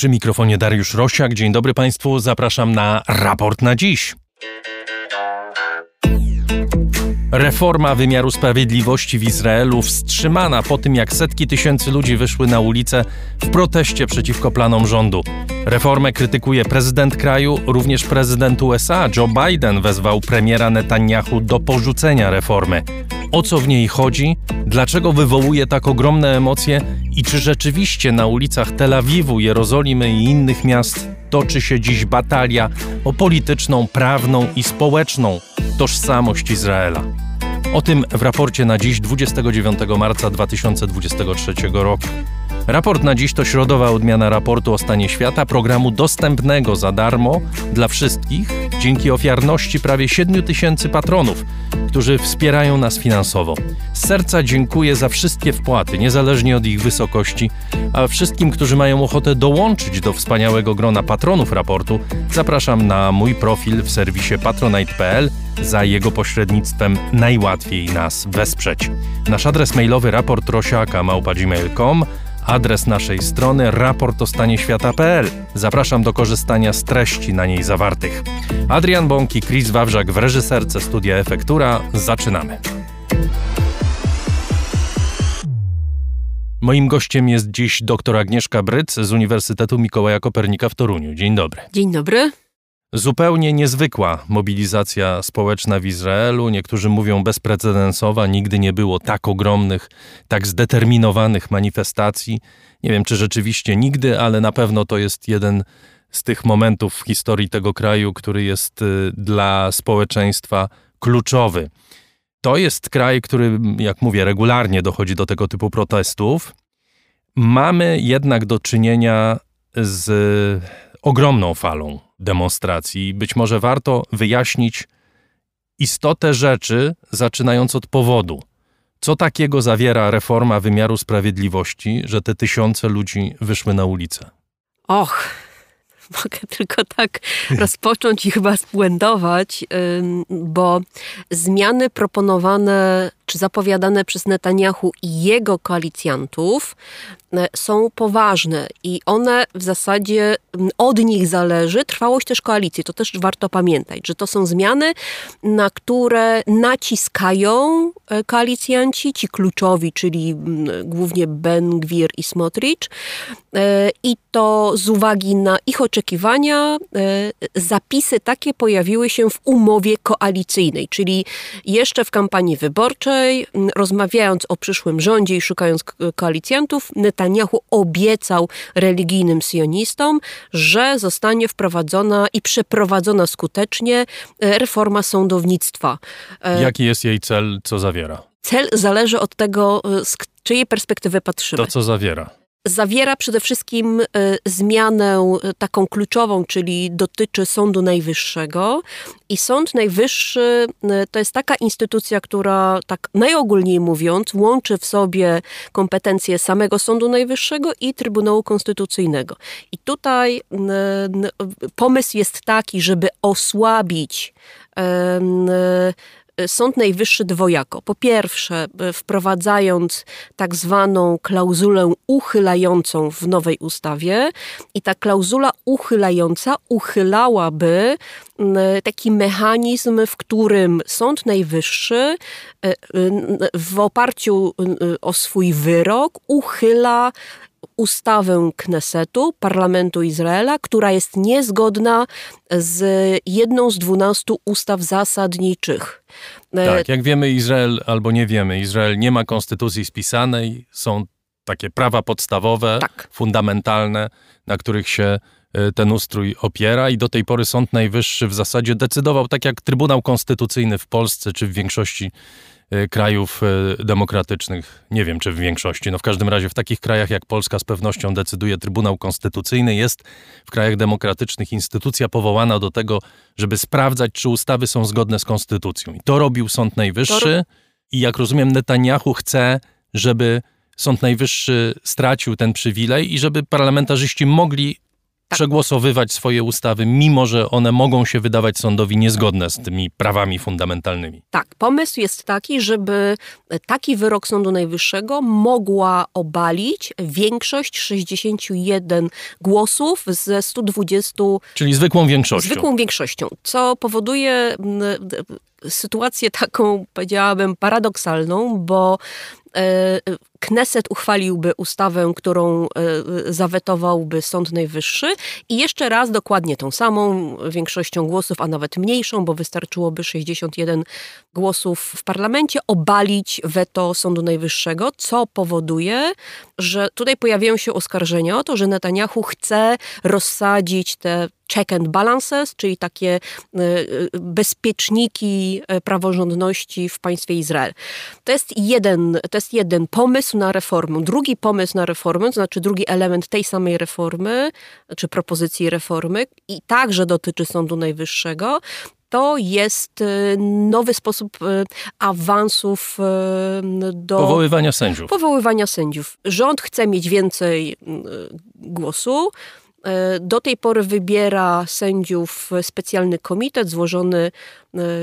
Przy mikrofonie Dariusz Rosiak. Dzień dobry Państwu. Zapraszam na raport na dziś. Reforma wymiaru sprawiedliwości w Izraelu wstrzymana po tym, jak setki tysięcy ludzi wyszły na ulicę w proteście przeciwko planom rządu. Reformę krytykuje prezydent kraju, również prezydent USA Joe Biden wezwał premiera Netanyahu do porzucenia reformy. O co w niej chodzi? Dlaczego wywołuje tak ogromne emocje? I czy rzeczywiście na ulicach Tel Awiwu, Jerozolimy i innych miast toczy się dziś batalia o polityczną, prawną i społeczną tożsamość Izraela? O tym w raporcie na dziś 29 marca 2023 roku. Raport na dziś to środowa odmiana raportu o stanie świata, programu dostępnego za darmo dla wszystkich dzięki ofiarności prawie 7 tysięcy patronów, którzy wspierają nas finansowo. Z serca dziękuję za wszystkie wpłaty, niezależnie od ich wysokości, a wszystkim, którzy mają ochotę dołączyć do wspaniałego grona patronów raportu, zapraszam na mój profil w serwisie patronite.pl. Za jego pośrednictwem najłatwiej nas wesprzeć. Nasz adres mailowy raportrosiaka.gmail.com Adres naszej strony raportostanieświata.pl. Zapraszam do korzystania z treści na niej zawartych. Adrian Bąk i Chris Wawrzak w reżyserce Studia Efektura. Zaczynamy. Moim gościem jest dziś dr Agnieszka Bryc z Uniwersytetu Mikołaja Kopernika w Toruniu. Dzień dobry. Dzień dobry. Zupełnie niezwykła mobilizacja społeczna w Izraelu. Niektórzy mówią bezprecedensowa. Nigdy nie było tak ogromnych, tak zdeterminowanych manifestacji. Nie wiem, czy rzeczywiście nigdy, ale na pewno to jest jeden z tych momentów w historii tego kraju, który jest y, dla społeczeństwa kluczowy. To jest kraj, który, jak mówię, regularnie dochodzi do tego typu protestów. Mamy jednak do czynienia z ogromną falą demonstracji. Być może warto wyjaśnić istotę rzeczy, zaczynając od powodu. Co takiego zawiera reforma wymiaru sprawiedliwości, że te tysiące ludzi wyszły na ulicę? Och, mogę tylko tak rozpocząć i chyba spuentować, bo zmiany proponowane czy zapowiadane przez Netanyahu i jego koalicjantów e, są poważne i one w zasadzie od nich zależy trwałość też koalicji. To też warto pamiętać, że to są zmiany, na które naciskają e, koalicjanci, ci kluczowi, czyli głównie Ben Gwir i Smotrich. E, I to z uwagi na ich oczekiwania zapisy takie pojawiły się w umowie koalicyjnej, czyli jeszcze w kampanii wyborczej rozmawiając o przyszłym rządzie i szukając koalicjantów, Netanyahu obiecał religijnym sionistom, że zostanie wprowadzona i przeprowadzona skutecznie e, reforma sądownictwa. E, Jaki jest jej cel, co zawiera? Cel zależy od tego, e, z czyjej perspektywy patrzymy. To, co zawiera zawiera przede wszystkim e, zmianę e, taką kluczową, czyli dotyczy Sądu Najwyższego. I Sąd Najwyższy e, to jest taka instytucja, która, tak najogólniej mówiąc, łączy w sobie kompetencje samego Sądu Najwyższego i Trybunału Konstytucyjnego. I tutaj pomysł jest taki, żeby osłabić Sąd Najwyższy dwojako. Po pierwsze, e, wprowadzając tak zwaną klauzulę uchylającą w nowej ustawie, i ta klauzula uchylająca uchylałaby taki mechanizm, w którym Sąd Najwyższy e, w oparciu o swój wyrok uchyla ustawę Knesetu, parlamentu Izraela, która jest niezgodna z jedną z dwunastu ustaw zasadniczych. E, tak, jak wiemy, Izrael, albo nie wiemy, Izrael nie ma konstytucji spisanej, są takie prawa podstawowe, tak. fundamentalne, na których się e, ten ustrój opiera i do tej pory Sąd Najwyższy w zasadzie decydował tak jak Trybunał Konstytucyjny w Polsce czy w większości krajów y, demokratycznych, nie wiem czy w większości, no w każdym razie w takich krajach jak Polska z pewnością decyduje Trybunał Konstytucyjny, jest w krajach demokratycznych instytucja powołana do tego, żeby sprawdzać, czy ustawy są zgodne z konstytucją. I to robił Sąd Najwyższy. I jak rozumiem Netanyahu chce, żeby Sąd Najwyższy stracił ten przywilej i żeby parlamentarzyści mogli przegłosowywać swoje ustawy, mimo że one mogą się wydawać sądowi niezgodne z tymi prawami fundamentalnymi. Tak, pomysł jest taki, żeby taki wyrok Sądu Najwyższego mogła obalić większość 61 głosów ze 120. Czyli zwykłą większością. Zwykłą większością, co powoduje mm, sytuację taką, powiedziałabym, paradoksalną, bo e, Kneset uchwaliłby ustawę, którą e, zawetowałby Sąd Najwyższy i jeszcze raz dokładnie tą samą większością głosów, a nawet mniejszą, bo wystarczyłoby 61 głosów w parlamencie, obalić weto Sądu Najwyższego, co powoduje, że tutaj pojawiają się oskarżenia o to, że Netanyahu chce rozsadzić te check and balances, czyli takie e, e, bezpieczniki praworządności w państwie Izrael. To jest jeden, to jest jeden pomysł, pomysł na reformę, drugi pomysł na reformę, to znaczy drugi element tej samej reformy, czy propozycji reformy, i także dotyczy Sądu Najwyższego, to jest y, nowy sposób y, awansów y, do. Powoływania sędziów. Powoływania sędziów. Rząd chce mieć więcej głosu. Do tej pory wybiera sędziów specjalny komitet złożony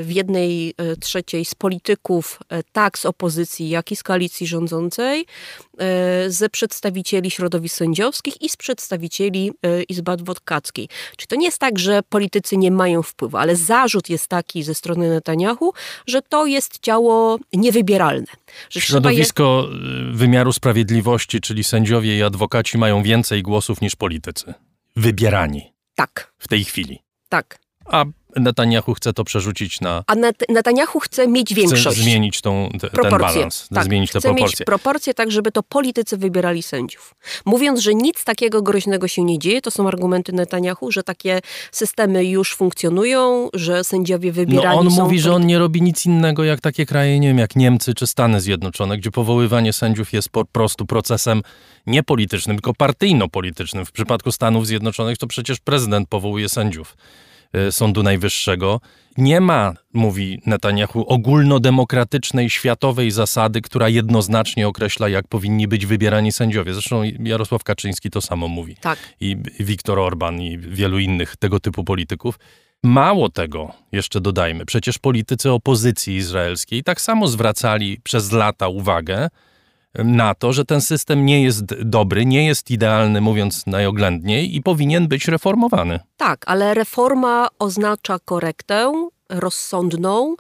w jednej e, trzeciej z polityków, e, tak z opozycji, jak i z koalicji rządzącej, ze przedstawicieli środowisk sędziowskich i z przedstawicieli Izby Adwokackiej. Czy to nie jest tak, że politycy nie mają wpływu, ale zarzut jest taki ze strony Netanyahu, że to jest ciało niewybieralne. Środowisko je... wymiaru sprawiedliwości, czyli sędziowie i adwokaci mają więcej głosów niż politycy. Wybierani. Tak. W tej chwili. Tak. A Netanyahu chce to przerzucić na... A Net Netanyahu chce mieć większość. Chce zmienić tą, te, ten balans, tak, zmienić te chce proporcje. mieć proporcje tak, żeby to politycy wybierali sędziów. Mówiąc, że nic takiego groźnego się nie dzieje, to są argumenty Netanyahu, że takie systemy już funkcjonują, że sędziowie wybierani no on są... mówi, że on nie robi nic innego jak takie kraje, nie wiem, jak Niemcy czy Stany Zjednoczone, gdzie powoływanie sędziów jest po prostu procesem nie politycznym, tylko partyjno-politycznym. W przypadku Stanów Zjednoczonych to przecież prezydent powołuje sędziów. E, Sądu Najwyższego. Nie ma, mówi Netanyahu, ogólnodemokratycznej, światowej zasady, która jednoznacznie określa, jak powinni być wybierani sędziowie. Zresztą Jarosław Kaczyński to samo mówi. Tak. I Viktor Orban i wielu innych tego typu polityków. Mało tego, jeszcze dodajmy, przecież politycy opozycji izraelskiej tak samo zwracali przez lata uwagę na to, że ten system nie jest dobry, nie jest idealny, mówiąc najoględniej, i powinien być reformowany. Tak, ale reforma oznacza korektę rozsądną,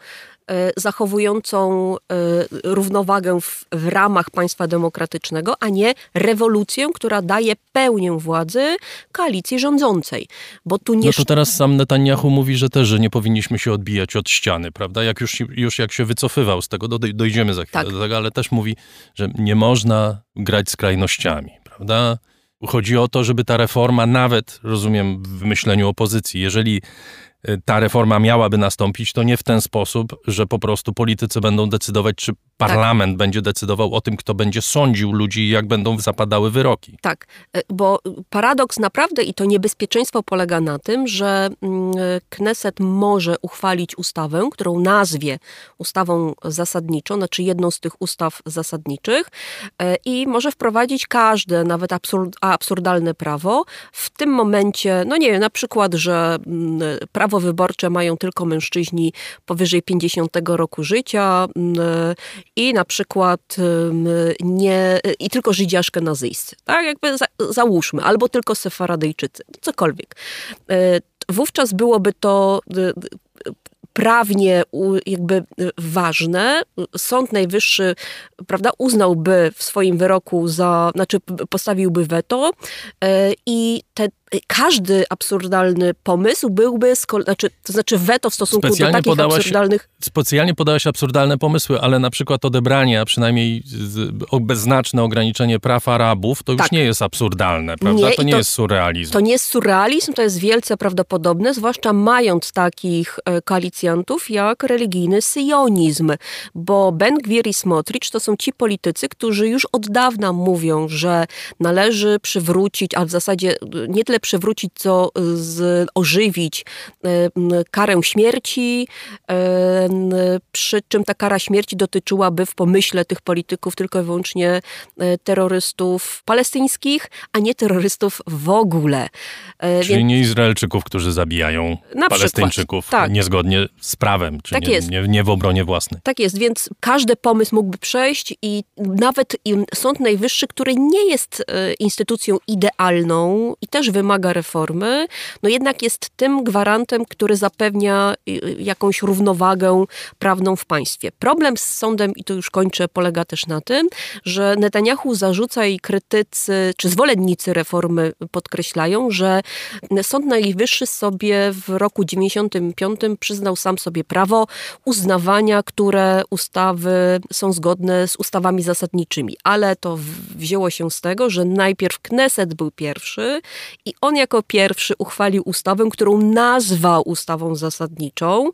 zachowującą e, równowagę w, w, ramach państwa demokratycznego, a nie rewolucję, która daje pełnię władzy koalicji rządzącej. Bo tu nie... No to teraz sam Netanyahu mówi, że też, że nie powinniśmy się odbijać od ściany, prawda? Jak już, już jak się wycofywał z tego, dojdziemy za chwilę tak. do tego, ale też mówi, że nie można grać skrajnościami, prawda? Chodzi o to, żeby ta reforma nawet, rozumiem, w myśleniu opozycji, jeżeli ta reforma miałaby nastąpić, to nie w ten sposób, że po prostu politycy będą decydować, czy parlament tak. będzie decydował o tym, kto będzie sądził ludzi i jak będą zapadały wyroki. Tak, e, bo paradoks naprawdę i to niebezpieczeństwo polega na tym, że mm, Kneset może uchwalić ustawę, którą nazwie ustawą zasadniczą, znaczy jedną z tych ustaw zasadniczych e, i może wprowadzić każde, nawet absurd, absurdalne prawo. W tym momencie, no nie wiem, na przykład, że mm, prawo wyborcze mają tylko mężczyźni powyżej 50 roku życia mm, i na przykład nie, i tylko żydziaszkę nazyjscy, tak? Jakby za, załóżmy, albo tylko sefaradyjczycy, cokolwiek. E, wówczas byłoby to prawnie jakby ważne. Sąd Najwyższy, prawda, uznałby w swoim wyroku za, znaczy postawiłby weto e, i te każdy absurdalny pomysł byłby, znaczy, to znaczy weto w stosunku specjalnie do takich podałaś, absurdalnych... Specjalnie podałaś absurdalne pomysły, ale na przykład odebranie, a przynajmniej bezznaczne ograniczenie praw Arabów, to już tak. nie jest absurdalne, prawda? Nie, to nie to, jest surrealizm. To nie jest surrealizm, to jest wielce prawdopodobne, zwłaszcza mając takich e, koalicjantów jak religijny syjonizm, bo Ben Gwir i Smotrich to są ci politycy, którzy już od dawna mówią, że należy przywrócić, a w zasadzie nie tyle nagle przywrócić, co z, ożywić karę śmierci, przy czym ta kara śmierci dotyczyłaby w pomyśle tych polityków tylko i wyłącznie terrorystów palestyńskich, a nie terrorystów w ogóle. Czyli Więc... nie Izraelczyków, którzy zabijają Na Palestyńczyków tak. niezgodnie z prawem, czy tak nie, jest. Nie, nie w obronie własnej. Tak jest, więc każdy pomysł mógłby przejść i nawet Sąd Najwyższy, który nie jest e, instytucją idealną i też wymaga reformy, no jednak jest tym gwarantem, który zapewnia e, jakąś równowagę prawną w państwie. Problem z sądem, i to już kończę, polega też na tym, że Netanyahu zarzuca i krytycy, czy zwolennicy reformy podkreślają, że Sąd Najwyższy sobie w roku 95 przyznał sam sobie prawo uznawania, które ustawy są zgodne z ustawami zasadniczymi. Ale to wzięło się z tego, że najpierw Kneset był pierwszy i on jako pierwszy uchwalił ustawę, którą nazwał ustawą zasadniczą.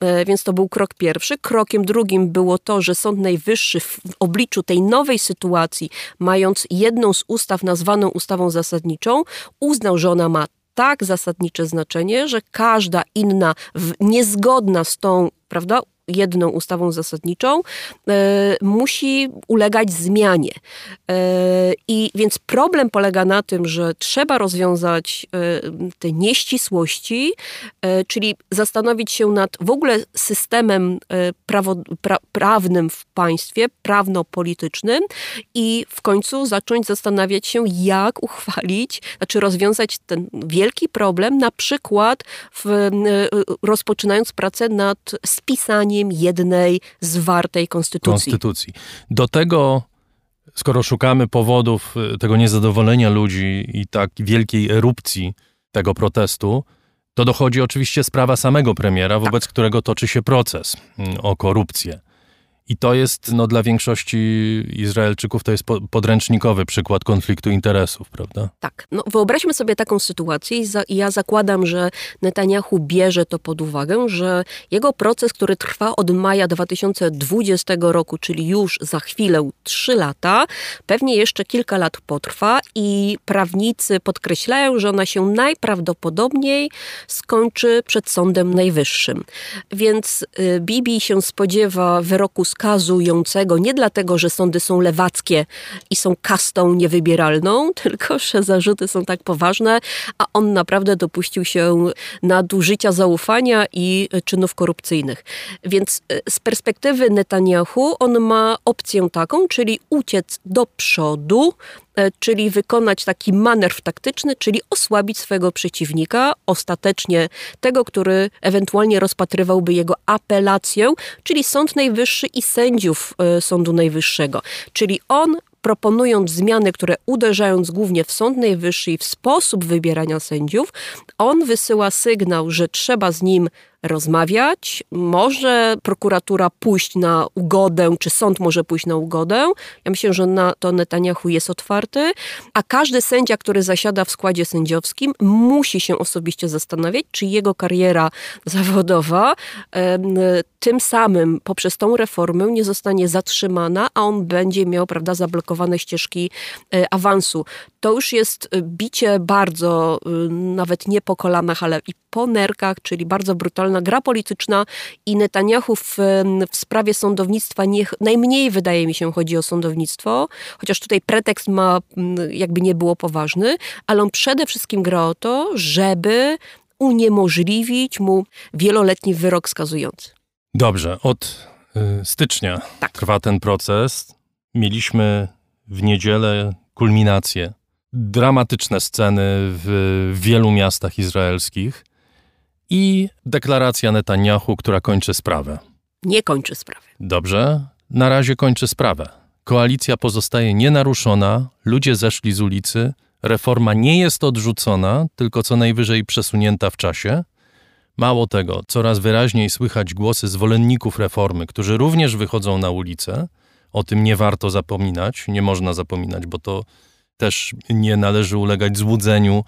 E, więc to był krok pierwszy. Krokiem drugim było to, że Sąd Najwyższy w obliczu tej nowej sytuacji, mając jedną z ustaw nazwaną ustawą zasadniczą, uznał, że ona ma tak zasadnicze znaczenie, że każda inna niezgodna z tą prawda, jedną ustawą zasadniczą, e, musi ulegać zmianie. E, I więc problem polega na tym, że trzeba rozwiązać e, te nieścisłości, czyli zastanowić się nad w ogóle systemem prawo, pra, prawnym w państwie, prawno-politycznym i w końcu zacząć zastanawiać się, jak uchwalić, znaczy rozwiązać ten wielki problem, na przykład w, rozpoczynając pracę nad spisaniem jednej zwartej konstytucji. konstytucji. Do tego, skoro szukamy powodów y, tego niezadowolenia ludzi i tak wielkiej erupcji tego protestu, to dochodzi oczywiście sprawa samego premiera, wobec tak. którego toczy się proces mm, o korupcję. I to jest no, dla większości Izraelczyków to jest podręcznikowy przykład konfliktu interesów, prawda? Tak. No, wyobraźmy sobie taką sytuację i, za, i ja zakładam, że Netanyahu bierze to pod uwagę, że jego proces, który trwa od maja 2020 roku, czyli już za chwilę trzy lata, pewnie jeszcze kilka lat potrwa i prawnicy podkreślają, że ona się najprawdopodobniej skończy przed Sądem Najwyższym. Więc y, Bibi się spodziewa wyroku skazującego nie dlatego, że sądy są lewackie i są kastą niewybieralną, tylko że zarzuty są tak poważne, a on naprawdę dopuścił się nadużycia zaufania i czynów korupcyjnych. Więc e, z perspektywy Netanyahu on ma opcję taką, czyli uciec do przodu, czyli wykonać taki manewr taktyczny, czyli osłabić swojego przeciwnika, ostatecznie tego, który ewentualnie rozpatrywałby jego apelację, czyli Sąd Najwyższy i sędziów e, Sądu Najwyższego. Czyli on proponując zmiany, które uderzając głównie w Sąd Najwyższy i w sposób wybierania sędziów, on wysyła sygnał, że trzeba z nim rozmawiać. Może prokuratura pójść na ugodę, czy sąd może pójść na ugodę. Ja myślę, że na to Netanyahu jest otwarty, a każdy sędzia, który zasiada w składzie sędziowskim, musi się osobiście zastanawiać, czy jego kariera zawodowa tym samym poprzez tą reformę nie zostanie zatrzymana, a on będzie miał, prawda, zablokowane ścieżki e, awansu. To już jest bicie bardzo, y, nawet nie po kolanach, ale i po nerkach, czyli bardzo gra polityczna i Netanyahu w, w sprawie sądownictwa niech, najmniej wydaje mi się chodzi o sądownictwo, chociaż tutaj pretekst ma jakby nie było poważny, ale on przede wszystkim gra o to, żeby uniemożliwić mu wieloletni wyrok skazujący. Dobrze, od y, stycznia tak. trwa ten proces. Mieliśmy w niedzielę kulminację. Dramatyczne sceny w wielu miastach izraelskich i deklaracja Netanyahu, która kończy sprawę. Nie kończy sprawy. Dobrze, na razie kończy sprawę. Koalicja pozostaje nienaruszona, ludzie zeszli z ulicy, reforma nie jest odrzucona, tylko co najwyżej przesunięta w czasie. Mało tego, coraz wyraźniej słychać głosy zwolenników reformy, którzy również wychodzą na ulicę. O tym nie warto zapominać, nie można zapominać, bo to też nie należy ulegać złudzeniu,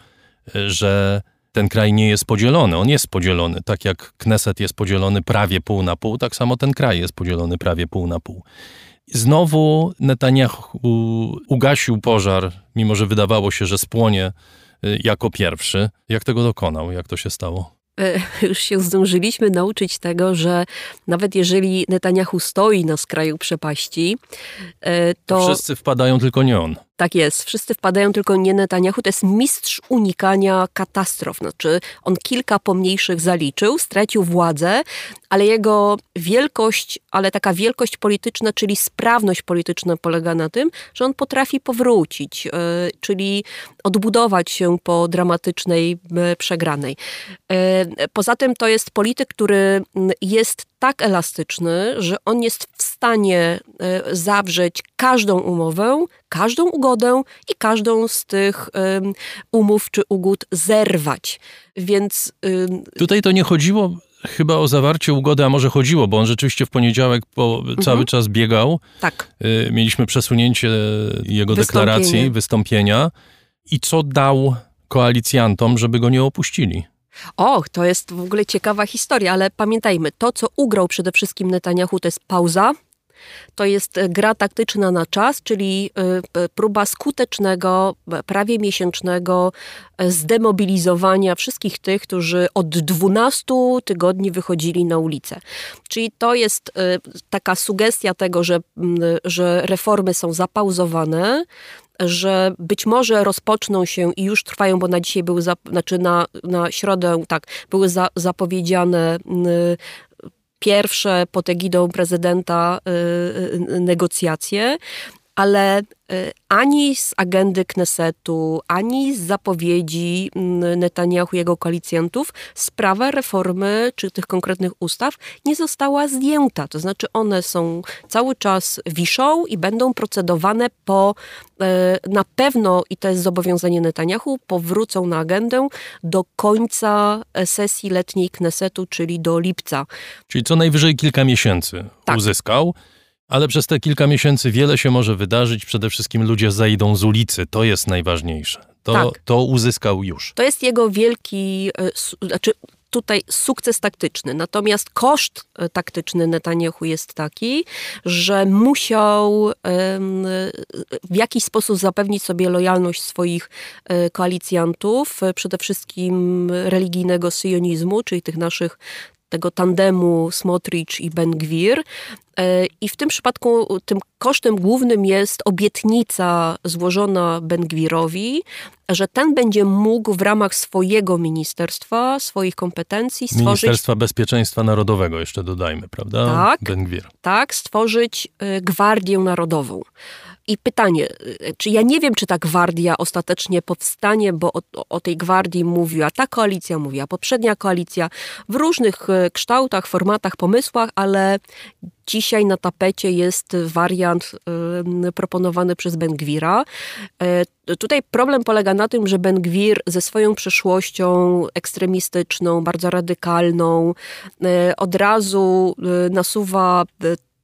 że ten kraj nie jest podzielony. On jest podzielony. Tak jak Kneset jest podzielony prawie pół na pół, tak samo ten kraj jest podzielony prawie pół na pół. Znowu Netanyahu ugasił pożar, mimo że wydawało się, że spłonie jako pierwszy. Jak tego dokonał? Jak to się stało? E, już się zdążyliśmy nauczyć tego, że nawet jeżeli Netanyahu stoi na skraju przepaści, e, to. Wszyscy wpadają, tylko nie on. Tak jest, wszyscy wpadają, tylko nie Netanyahu. To jest mistrz unikania katastrof. Znaczy, on kilka pomniejszych zaliczył, stracił władzę, ale jego wielkość, ale taka wielkość polityczna, czyli sprawność polityczna polega na tym, że on potrafi powrócić, yy, czyli odbudować się po dramatycznej yy, przegranej. Yy, poza tym to jest polityk, który jest tak elastyczny, że on jest w stanie e, zawrzeć każdą umowę, każdą ugodę i każdą z tych umów czy ugód zerwać. Więc. Tutaj to nie chodziło chyba o zawarcie ugody, a może chodziło, bo on rzeczywiście w poniedziałek po, cały mhm. czas biegał. Tak. Y, mieliśmy przesunięcie jego deklaracji, wystąpienia. I co dał koalicjantom, żeby go nie opuścili? Och, to jest w ogóle ciekawa historia, ale pamiętajmy, to co ugrał przede wszystkim Netanyahu to jest pauza, to jest e, gra taktyczna na czas, czyli e, próba skutecznego, e, prawie miesięcznego zdemobilizowania wszystkich tych, którzy od 12 tygodni wychodzili na ulicę. Czyli to jest taka sugestia tego, że, że reformy są zapauzowane, że być może rozpoczną się i już trwają, bo na dzisiaj były, znaczy na, na środę, tak, były za, zapowiedziane pierwsze pod egidą prezydenta y, y, negocjacje, ale Y, ani z agendy Knesetu, ani z zapowiedzi mm, Netanyahu i jego koalicjantów sprawa reformy czy tych konkretnych ustaw nie została zdjęta. To znaczy one są cały czas wiszą i będą procedowane po y, na pewno, i to jest zobowiązanie Netanyahu, powrócą na agendę do końca sesji letniej Knesetu, czyli do lipca. Czyli co najwyżej kilka miesięcy tak. uzyskał. Ale przez te kilka miesięcy wiele się może wydarzyć. Przede wszystkim ludzie zejdą z ulicy. To jest najważniejsze. To, tak. to uzyskał już. To jest jego wielki, e, znaczy tutaj sukces taktyczny. Natomiast koszt e, taktyczny Netanyahu jest taki, że musiał w jakiś sposób zapewnić sobie lojalność swoich e, koalicjantów, przede wszystkim religijnego syjonizmu, czyli tych naszych tego tandemu Smotrich i Ben-Gwir. E, I w tym przypadku tym kosztem głównym jest obietnica złożona Ben-Gwirowi, że ten będzie mógł w ramach swojego ministerstwa, swoich kompetencji stworzyć... Ministerstwa Bezpieczeństwa Narodowego jeszcze dodajmy, prawda? Tak, Ben-Gwir. tak stworzyć e, Gwardię Narodową. I pytanie, y, czy ja nie wiem, czy ta gwardia ostatecznie powstanie, bo o, o, tej gwardii mówiła ta koalicja, mówiła poprzednia koalicja w różnych y, kształtach, formatach, pomysłach, ale dzisiaj na tapecie jest wariant y, proponowany przez Ben-Gwira. Y, tutaj problem polega na tym, że Ben-Gwir ze swoją przeszłością ekstremistyczną, bardzo radykalną, y, od razu nasuwa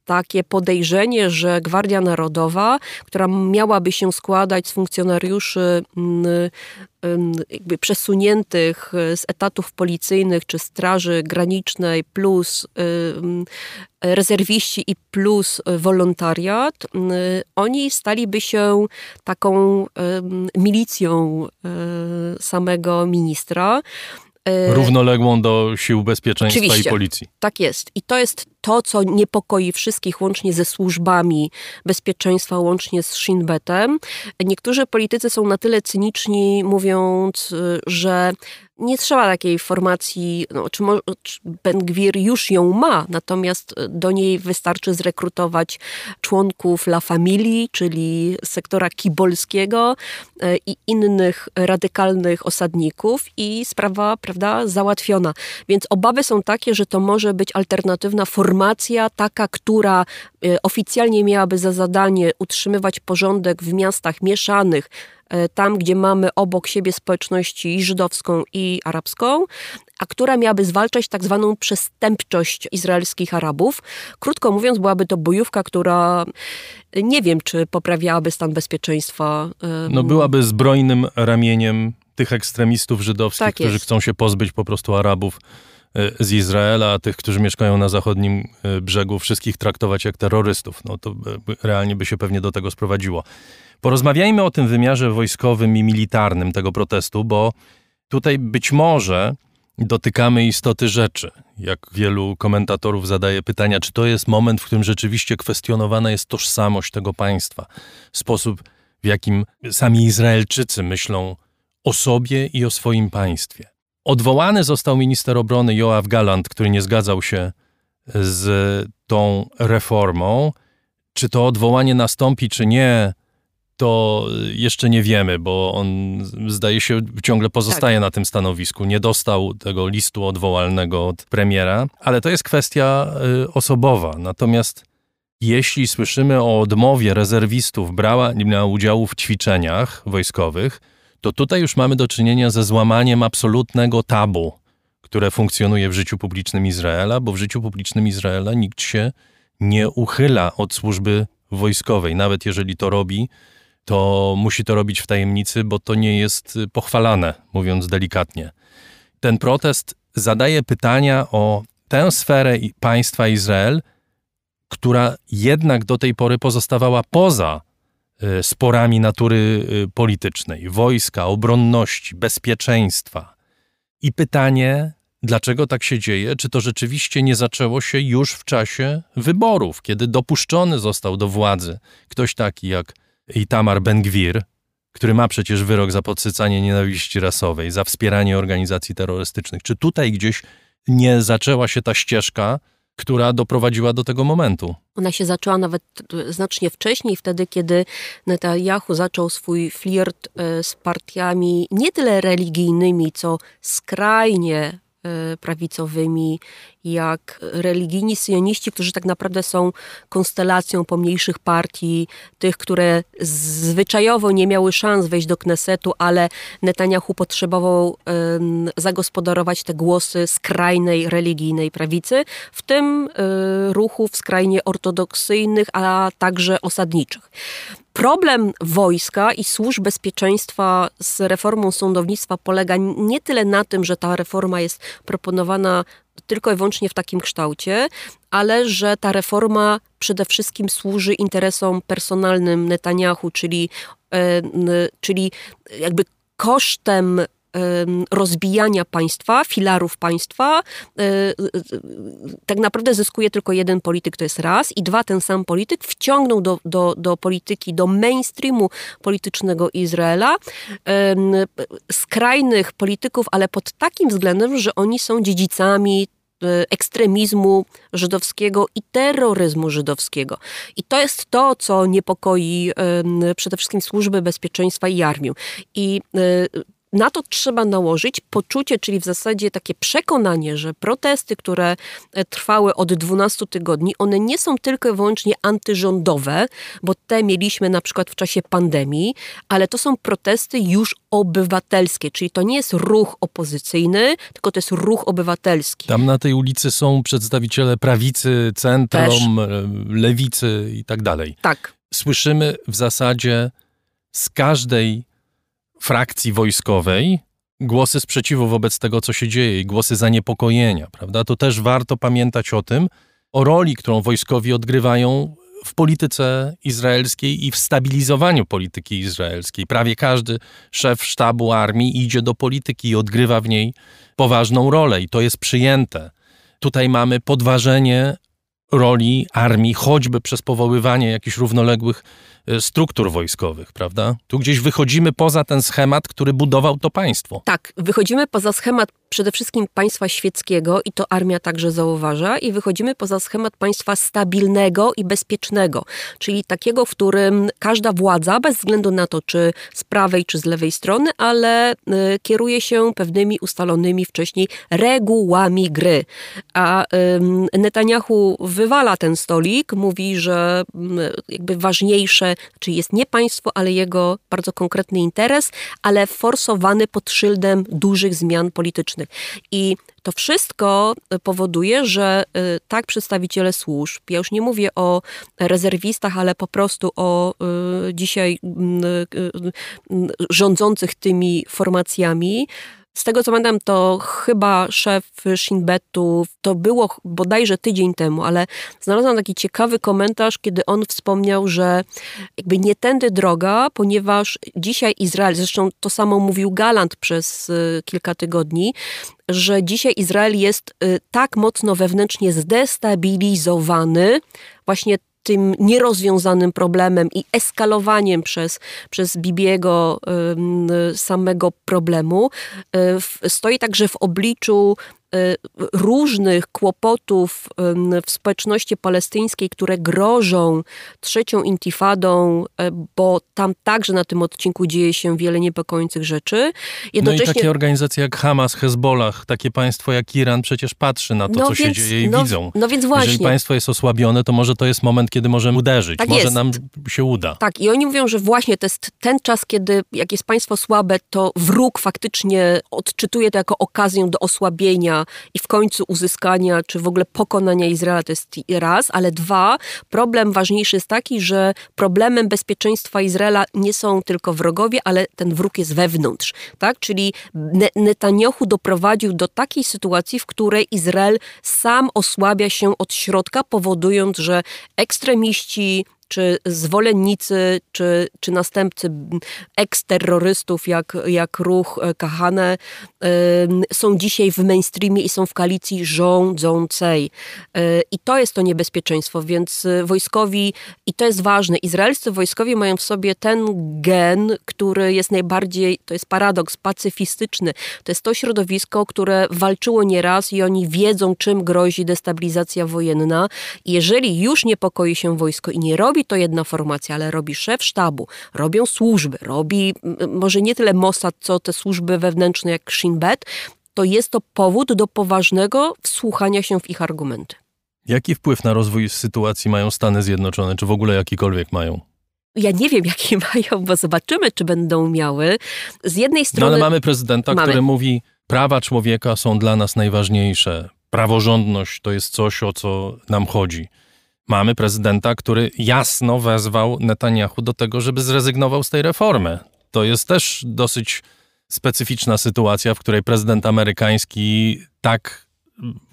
takie podejrzenie, że Gwardia Narodowa, która miałaby się składać z funkcjonariuszy mm, mm, jakby przesuniętych z etatów policyjnych czy straży granicznej plus mm, rezerwiści i plus wolontariat, oni staliby się taką milicją samego ministra. E, Równoległą do sił bezpieczeństwa Oczywiście, i policji. Tak jest. I to jest to, co niepokoi wszystkich, łącznie ze służbami bezpieczeństwa, łącznie z Shinbetem. Niektórzy politycy są na tyle cyniczni, mówiąc, że nie trzeba takiej formacji, no, czy, czy już ją ma, natomiast do niej wystarczy zrekrutować członków La Familii, czyli sektora kibolskiego y, i innych radykalnych osadników i sprawa, prawda, załatwiona. Więc obawy są takie, że to może być alternatywna formacja formacja taka, która e, oficjalnie miałaby za zadanie utrzymywać porządek w miastach mieszanych, e, tam gdzie mamy obok siebie społeczności i żydowską i arabską, a która miałaby zwalczać tak zwaną przestępczość izraelskich Arabów. Krótko mówiąc, byłaby to bojówka, która e, nie wiem, czy poprawiałaby stan bezpieczeństwa. No byłaby zbrojnym ramieniem tych ekstremistów żydowskich, tak którzy chcą się pozbyć po prostu Arabów z Izraela, a tych, którzy mieszkają na zachodnim brzegu, wszystkich traktować jak terrorystów. No to realnie by się pewnie do tego sprowadziło. Porozmawiajmy o tym wymiarze wojskowym i militarnym tego protestu, bo tutaj być może dotykamy istoty rzeczy. Jak wielu komentatorów zadaje pytania, czy to jest moment, w którym rzeczywiście kwestionowana jest tożsamość tego państwa, sposób, w jakim sami Izraelczycy myślą o sobie i o swoim państwie. Odwołany został minister obrony Joachim Galland, który nie zgadzał się z tą reformą. Czy to odwołanie nastąpi, czy nie, to jeszcze nie wiemy, bo on zdaje się ciągle pozostaje tak. na tym stanowisku. Nie dostał tego listu odwołalnego od premiera, ale to jest kwestia y, osobowa. Natomiast jeśli słyszymy o odmowie rezerwistów brania udziału w ćwiczeniach wojskowych, to tutaj już mamy do czynienia ze złamaniem absolutnego tabu, które funkcjonuje w życiu publicznym Izraela, bo w życiu publicznym Izraela nikt się nie uchyla od służby wojskowej, nawet jeżeli to robi to musi to robić w tajemnicy, bo to nie jest pochwalane, mówiąc delikatnie. Ten protest zadaje pytania o tę sferę państwa Izrael, która jednak do tej pory pozostawała poza sporami natury y, politycznej, wojska, obronności, bezpieczeństwa. I pytanie, dlaczego tak się dzieje? Czy to rzeczywiście nie zaczęło się już w czasie wyborów, kiedy dopuszczony został do władzy ktoś taki jak Itamar Ben-Gwir, który ma przecież wyrok za podsycanie nienawiści rasowej, za wspieranie organizacji terrorystycznych. Czy tutaj gdzieś nie zaczęła się ta ścieżka, która doprowadziła do tego momentu? Ona się zaczęła nawet znacznie wcześniej, wtedy kiedy Netanyahu zaczął swój flirt e, z partiami nie tyle religijnymi, co skrajnie e, prawicowymi jak religijni syjoniści, którzy tak naprawdę są konstelacją pomniejszych partii, tych, które zwyczajowo nie miały szans wejść do Knesetu, ale Netanyahu potrzebował um, zagospodarować te głosy skrajnej religijnej prawicy, w tym y, ruchów skrajnie ortodoksyjnych, a także osadniczych. Problem wojska i służb bezpieczeństwa z reformą sądownictwa polega nie tyle na tym, że ta reforma jest proponowana tylko i wyłącznie w takim kształcie, ale że ta reforma przede wszystkim służy interesom personalnym Netanyahu, czyli, e, czyli jakby kosztem rozbijania państwa, filarów państwa, e, tak naprawdę zyskuje tylko jeden polityk, to jest raz, i dwa, ten sam polityk wciągnął do, do, do polityki, do mainstreamu politycznego Izraela skrajnych polityków, ale pod takim względem, że oni są dziedzicami e, ekstremizmu żydowskiego i terroryzmu żydowskiego. I to jest to, co niepokoi przede wszystkim służby bezpieczeństwa i armię. I e, na to trzeba nałożyć poczucie, czyli w zasadzie takie przekonanie, że protesty, które e, trwały od 12 tygodni, one nie są tylko i wyłącznie antyrządowe, bo te mieliśmy na przykład w czasie pandemii, ale to są protesty już obywatelskie, czyli to nie jest ruch opozycyjny, tylko to jest ruch obywatelski. Tam na tej ulicy są przedstawiciele prawicy, centrum, Też. E, lewicy i tak dalej. Tak. Słyszymy w zasadzie z każdej frakcji wojskowej głosy sprzeciwu wobec tego, co się dzieje i głosy zaniepokojenia, prawda? To też warto pamiętać o tym, o roli, którą wojskowi odgrywają w polityce izraelskiej i w stabilizowaniu polityki izraelskiej. Prawie każdy szef sztabu armii idzie do polityki i odgrywa w niej poważną rolę i to jest przyjęte. Tutaj mamy podważenie roli armii, choćby przez powoływanie jakichś równoległych struktur wojskowych, prawda? Tu gdzieś wychodzimy poza ten schemat, który budował to państwo. Tak, wychodzimy poza schemat przede wszystkim państwa świeckiego i to armia także zauważa i wychodzimy poza schemat państwa stabilnego i bezpiecznego, czyli takiego, w którym każda władza, bez względu na to, czy z prawej, czy z lewej strony, ale y, kieruje się pewnymi ustalonymi wcześniej regułami gry. A y, Netanyahu wywala ten stolik, mówi, że y, jakby ważniejsze, czyli jest nie państwo, ale jego bardzo konkretny interes, ale forsowany pod szyldem dużych zmian politycznych. I to wszystko powoduje, że y, tak przedstawiciele służb, ja już nie mówię o rezerwistach, ale po prostu o y, dzisiaj y, rządzących tymi formacjami, Z tego co pamiętam, to chyba szef Shin Betu, to było bodajże tydzień temu, ale znalazłam taki ciekawy komentarz, kiedy on wspomniał, że jakby nie tędy droga, ponieważ dzisiaj Izrael, zresztą to samo mówił Galant przez y, kilka tygodni, że dzisiaj Izrael jest y, tak mocno wewnętrznie zdestabilizowany, właśnie tym nierozwiązanym problemem i eskalowaniem przez, przez Bibiego samego problemu, y, stoi także w obliczu różnych kłopotów w społeczności palestyńskiej, które grożą trzecią intifadą, e, bo tam także na tym odcinku dzieje się wiele niepokojących rzeczy. Jednocześnie... No i takie organizacje jak Hamas, Hezbollah, takie państwo jak Iran przecież patrzy na to, no co więc, się dzieje i no, widzą. No więc właśnie. Jeżeli państwo jest osłabione, to może to jest moment, kiedy możemy uderzyć. Tak może jest. nam się uda. Tak, i oni mówią, że właśnie to jest ten czas, kiedy jak jest państwo słabe, to wróg faktycznie odczytuje to jako okazję do osłabienia i w końcu uzyskania, czy w ogóle pokonania Izraela to jest raz, ale dwa, problem ważniejszy jest taki, że problemem bezpieczeństwa Izraela nie są tylko wrogowie, ale ten wróg jest wewnątrz, tak? Czyli Netanyahu doprowadził do takiej sytuacji, w której Izrael sam osłabia się od środka, powodując, że ekstremiści, czy zwolennicy, czy, czy następcy eksterrorystów, jak, jak ruch e, Kahane, są dzisiaj w mainstreamie i są w koalicji rządzącej. E, I to jest to niebezpieczeństwo, więc e, wojskowi, i to jest ważne, izraelscy wojskowie mają w sobie ten gen, który jest najbardziej, to jest paradoks, pacyfistyczny. To jest to środowisko, które walczyło nieraz i oni wiedzą, czym grozi destabilizacja wojenna. Jeżeli już niepokoi się wojsko i nie robi to jedna formacja, ale robi szef sztabu, robią służby, robi może nie tyle Mossad, co te służby wewnętrzne jak Shin To jest to powód do poważnego wsłuchania się w ich argumenty. Jaki wpływ na rozwój sytuacji mają Stany Zjednoczone, czy w ogóle jakikolwiek mają? Ja nie wiem, jaki mają, bo zobaczymy, czy będą miały. Z jednej strony. No ale mamy prezydenta, mamy. który mówi: prawa człowieka są dla nas najważniejsze. Praworządność to jest coś, o co nam chodzi mamy prezydenta, który jasno wezwał Netanyahu do tego, żeby zrezygnował z tej reformy. To jest też dosyć specyficzna sytuacja, w której prezydent amerykański tak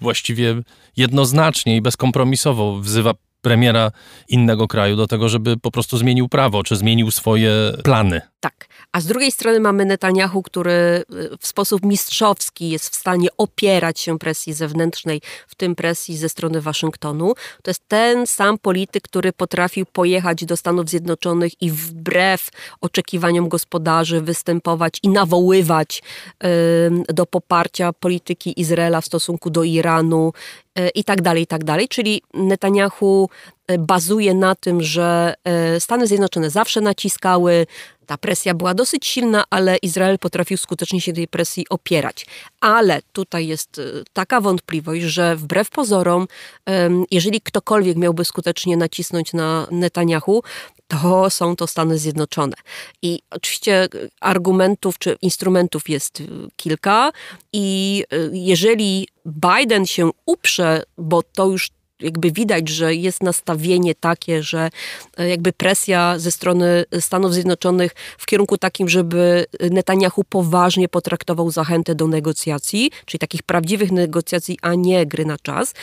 właściwie jednoznacznie i bezkompromisowo wzywa premiera innego kraju do tego, żeby po prostu zmienił prawo, czy zmienił swoje plany. Tak. A z drugiej strony mamy Netanyahu, który y, w sposób mistrzowski jest w stanie opierać się presji zewnętrznej, w tym presji ze strony Waszyngtonu. To jest ten sam polityk, który potrafił pojechać do Stanów Zjednoczonych i wbrew oczekiwaniom gospodarzy występować i nawoływać do poparcia polityki Izraela w stosunku do Iranu i tak dalej, i tak dalej. Czyli Netanyahu y, bazuje na tym, że y, Stany Zjednoczone zawsze naciskały, ta presja była dosyć silna, ale Izrael potrafił skutecznie się tej presji opierać. Ale tutaj jest taka wątpliwość, że wbrew pozorom, jeżeli ktokolwiek miałby skutecznie nacisnąć na Netanyahu, to są to Stany Zjednoczone. I oczywiście argumentów czy instrumentów jest y, kilka, i y, jeżeli Biden się uprze, bo to już jakby widać, że jest nastawienie takie, że e, jakby presja ze strony Stanów Zjednoczonych w kierunku takim, żeby Netanyahu poważnie potraktował zachętę do negocjacji, czyli takich prawdziwych negocjacji, a nie gry na czas.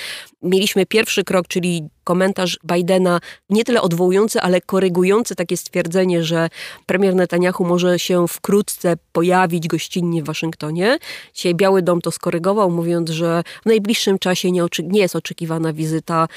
Mieliśmy pierwszy krok, czyli komentarz Bidena, nie tyle odwołujący, ale korygujący takie stwierdzenie, że premier Netanyahu może się wkrótce pojawić gościnnie w Waszyngtonie. Dzisiaj Biały Dom to skorygował, mówiąc, że w najbliższym czasie nie, nie jest oczekiwana wizyta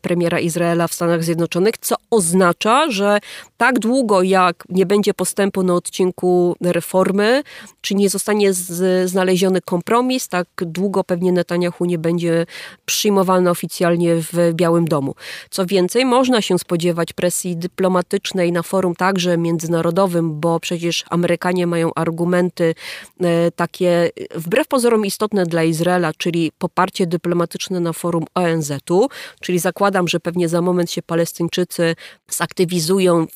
premiera Izraela w Stanach Zjednoczonych, co oznacza, że tak długo jak nie będzie postępu na odcinku reformy, czy nie zostanie z, znaleziony kompromis, tak długo pewnie Netanyahu nie będzie przyjmowany oficjalnie w Białym Domu. Co więcej, można się spodziewać presji dyplomatycznej na forum także międzynarodowym, bo przecież Amerykanie mają argumenty e, takie wbrew pozorom istotne dla Izraela, czyli poparcie dyplomatyczne na forum ONZ-u, czyli za zakładam, że pewnie za moment się Palestyńczycy zaktywizują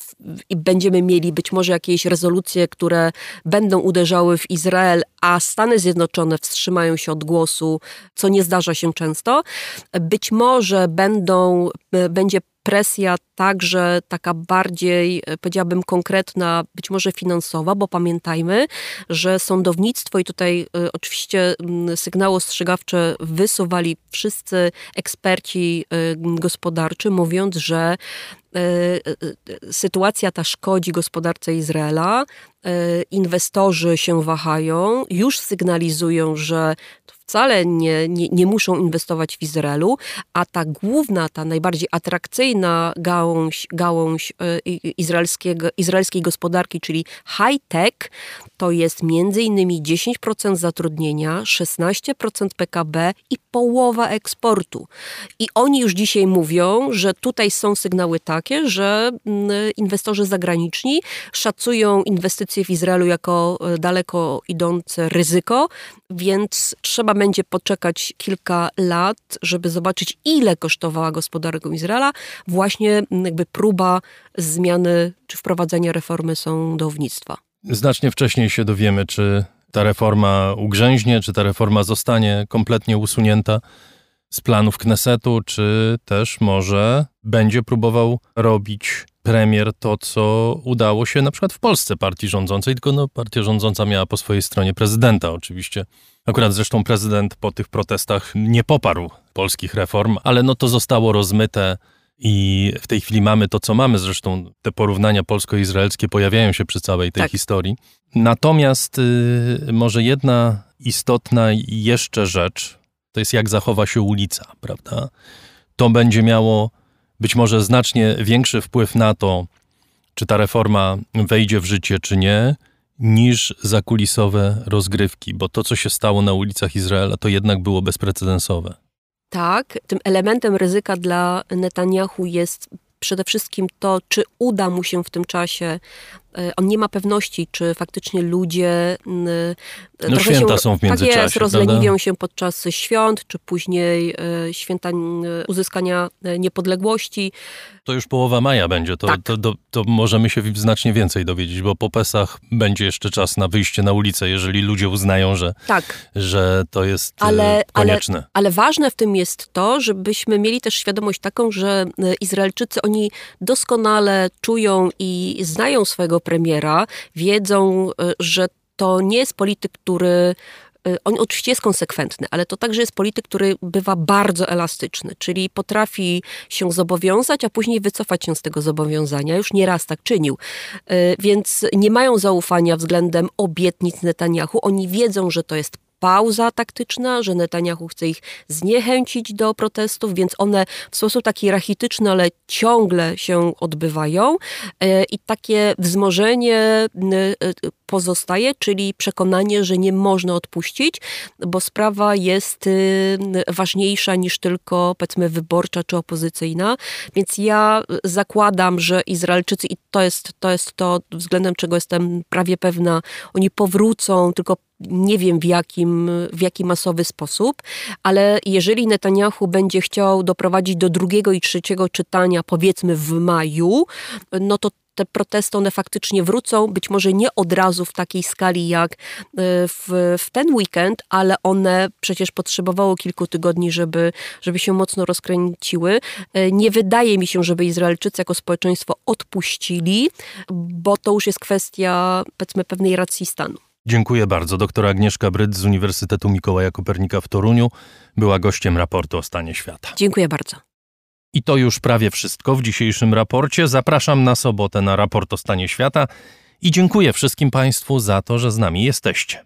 i będziemy mieli być może jakieś rezolucje, które będą uderzały w Izrael, a Stany Zjednoczone wstrzymają się od głosu, co nie zdarza się często. Być może będą, będzie presja także taka bardziej, e, powiedziałabym, konkretna, być może finansowa, bo pamiętajmy, że sądownictwo i tutaj y, oczywiście sygnały ostrzegawcze wysuwali wszyscy eksperci y, gospodarczy, mówiąc, że sytuacja ta szkodzi gospodarce Izraela. Inwestorzy się wahają, już sygnalizują, że wcale nie, nie, nie muszą inwestować w Izraelu, a ta główna, ta najbardziej atrakcyjna gałąź, gałąź e, izraelskiego, izraelskiej gospodarki, czyli high-tech, to jest innymi 10% zatrudnienia, 16% PKB i połowa eksportu. I oni już dzisiaj mówią, że tutaj są sygnały takie, że mm, inwestorzy zagraniczni szacują inwestycje w Izraelu jako e, daleko idące ryzyko, więc trzeba będzie poczekać kilka lat, żeby zobaczyć, ile kosztowała gospodarkę Izraela właśnie jakby próba zmiany czy wprowadzenia reformy sądownictwa. Znacznie wcześniej się dowiemy, czy ta reforma ugrzęźnie, czy ta reforma zostanie kompletnie usunięta z planów Knesetu, czy też może będzie próbował robić premier to, co udało się na przykład w Polsce partii rządzącej, tylko no, partia rządząca miała po swojej stronie prezydenta oczywiście. Akurat zresztą prezydent po tych protestach nie poparł polskich reform, ale no to zostało rozmyte i w tej chwili mamy to, co mamy. Zresztą te porównania polsko-izraelskie pojawiają się przy całej tej tak. historii. Natomiast y, może jedna istotna jeszcze rzecz, to jest jak zachowa się ulica, prawda? To będzie miało być może znacznie większy wpływ na to, czy ta reforma wejdzie w życie, czy nie, niż zakulisowe rozgrywki, bo to, co się stało na ulicach Izraela, to jednak było bezprecedensowe. Tak, tym elementem ryzyka dla Netanyahu jest przede wszystkim to, czy uda mu się w tym czasie on nie ma pewności, czy faktycznie ludzie no święta się, są w międzyczasie. Tak jest, rozleniwią prawda? się podczas świąt, czy później e, święta uzyskania e, niepodległości. To już połowa maja będzie, to, tak. to, to, to, możemy się znacznie więcej dowiedzieć, bo po Pesach będzie jeszcze czas na wyjście na ulicę, jeżeli ludzie uznają, że, tak. że to jest ale, konieczne. Ale, ale ważne w tym jest to, żebyśmy mieli też świadomość taką, że Izraelczycy, oni doskonale czują i znają swojego premiera, wiedzą, e, że to nie jest polityk, który e, on oczywiście jest konsekwentny, ale to także jest polityk, który bywa bardzo elastyczny, czyli potrafi się zobowiązać, a później wycofać się z tego zobowiązania. Już nieraz tak czynił. E, więc nie mają zaufania względem obietnic Netanyahu. Oni wiedzą, że to jest pauza taktyczna, że Netanyahu chce ich zniechęcić do protestów, więc one w sposób taki rachityczny, ale ciągle się odbywają e, i takie wzmożenie e, pozostaje, czyli przekonanie, że nie można odpuścić, bo sprawa jest y, ważniejsza niż tylko powiedzmy wyborcza czy opozycyjna. Więc ja zakładam, że Izraelczycy, i to jest to, jest to względem czego jestem prawie pewna, oni powrócą, tylko nie wiem w jakim, w jaki masowy sposób, ale jeżeli Netanyahu będzie chciał doprowadzić do drugiego i trzeciego czytania, powiedzmy w maju, no to te protesty one faktycznie wrócą, być może nie od razu w takiej skali jak e, w, w ten weekend, ale one przecież potrzebowało kilku tygodni, żeby, żeby się mocno rozkręciły. E, nie wydaje mi się, żeby Izraelczycy jako społeczeństwo odpuścili, bo to już jest kwestia powiedzmy pewnej racji stanu. Dziękuję bardzo. Doktor Agnieszka Bryd z Uniwersytetu Mikołaja Kopernika w Toruniu była gościem raportu o stanie świata. Dziękuję bardzo. I to już prawie wszystko w dzisiejszym raporcie. Zapraszam na sobotę na raport o stanie świata i dziękuję wszystkim Państwu za to, że z nami jesteście.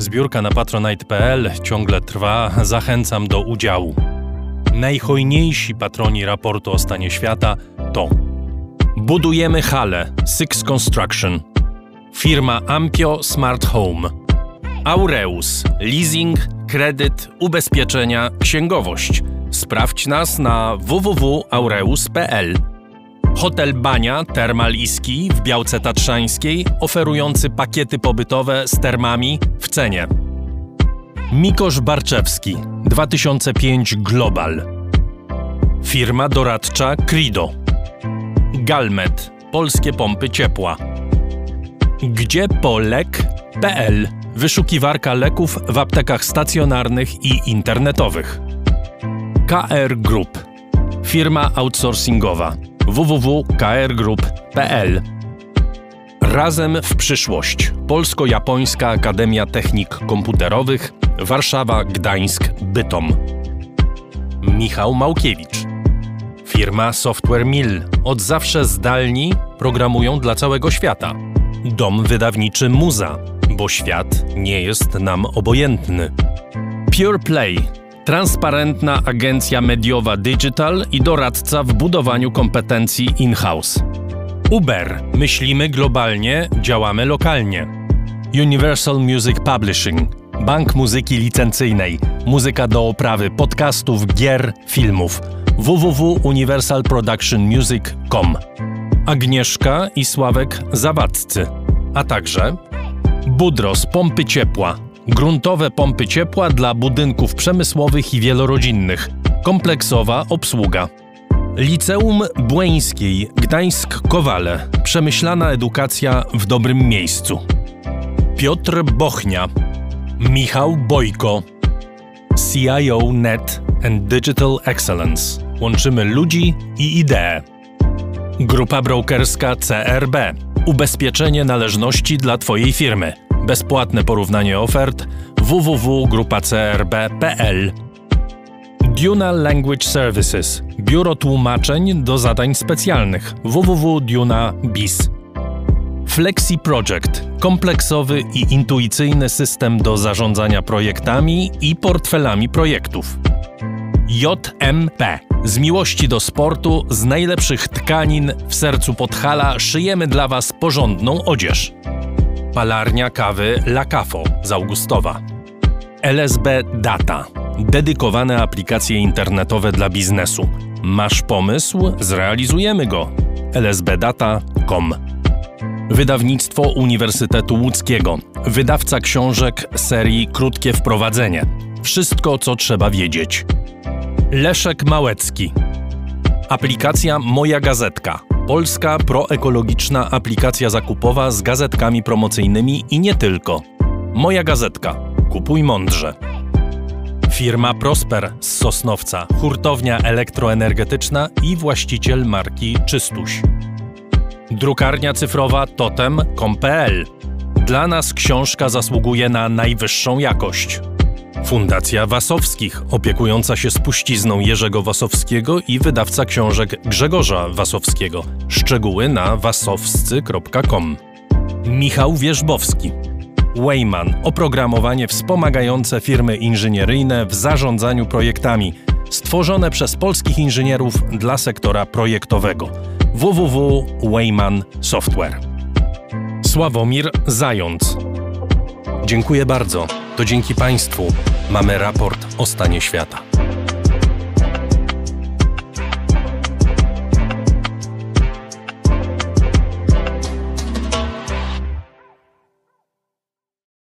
Zbiórka na patronite.pl ciągle trwa, zachęcam do udziału. Najhojniejsi patroni raportu o stanie świata to Budujemy halę Six Construction, Firma Ampio Smart Home. Aureus. Leasing, kredyt, ubezpieczenia, księgowość. Sprawdź nas na www.aureus.pl. Hotel Bania Termal w Białce Tatrzańskiej, oferujący pakiety pobytowe z termami w cenie. Mikosz Barczewski 2005 Global. Firma doradcza Crido. Galmet Polskie pompy ciepła. Gdzie polek.pl Wyszukiwarka leków w aptekach stacjonarnych i internetowych. KR Group Firma outsourcingowa www.krgroup.pl Razem w przyszłość. Polsko-Japońska Akademia Technik Komputerowych Warszawa, Gdańsk, Bytom. Michał Małkiewicz. Firma Software Mill. Od zawsze zdalni programują dla całego świata. Dom wydawniczy Muza, bo świat nie jest nam obojętny. Pure Play transparentna agencja mediowa digital i doradca w budowaniu kompetencji in-house. Uber. Myślimy globalnie, działamy lokalnie. Universal Music Publishing. Bank muzyki licencyjnej. Muzyka do oprawy podcastów, gier, filmów. www.universalproductionmusic.com Agnieszka i Sławek Zawadzcy. A także Budros Pompy Ciepła gruntowe pompy ciepła dla budynków przemysłowych i wielorodzinnych, kompleksowa obsługa. Liceum Błeńskiej Gdańsk-Kowale. Przemyślana edukacja w dobrym miejscu. Piotr Bochnia. Michał Bojko. CIO Net and Digital Excellence. Łączymy ludzi i idee. Grupa brokerska CRB. Ubezpieczenie należności dla Twojej firmy Bezpłatne porównanie ofert www.grupacrb.pl Duna Language Services Biuro tłumaczeń do zadań specjalnych www.duna.biz Flexi Project kompleksowy i intuicyjny system do zarządzania projektami i portfelami projektów. JMP z miłości do sportu, z najlepszych tkanin w sercu Podhala szyjemy dla Was porządną odzież. Palarnia kawy La Cafo z Augustowa. LSB Data. Dedykowane aplikacje internetowe dla biznesu. Masz pomysł? Zrealizujemy go. lsbdata.com Wydawnictwo Uniwersytetu Łódzkiego. Wydawca książek serii Krótkie Wprowadzenie. Wszystko, co trzeba wiedzieć. Leszek Małecki. Aplikacja Moja Gazetka polska proekologiczna aplikacja zakupowa z gazetkami promocyjnymi i nie tylko. Moja gazetka. Kupuj mądrze. Firma Prosper z Sosnowca, hurtownia elektroenergetyczna i właściciel marki Czystuś. Drukarnia cyfrowa totem.com.pl. Dla nas książka zasługuje na najwyższą jakość. Fundacja Wasowskich, opiekująca się spuścizną Jerzego Wasowskiego i wydawca książek Grzegorza Wasowskiego. Szczegóły na wasowscy.com. Michał Wierzbowski. Wayman oprogramowanie wspomagające firmy inżynieryjne w zarządzaniu projektami, stworzone przez polskich inżynierów dla sektora projektowego. www.wayman Software. Sławomir Zając. Dziękuję bardzo. To dzięki Państwu mamy raport o stanie świata.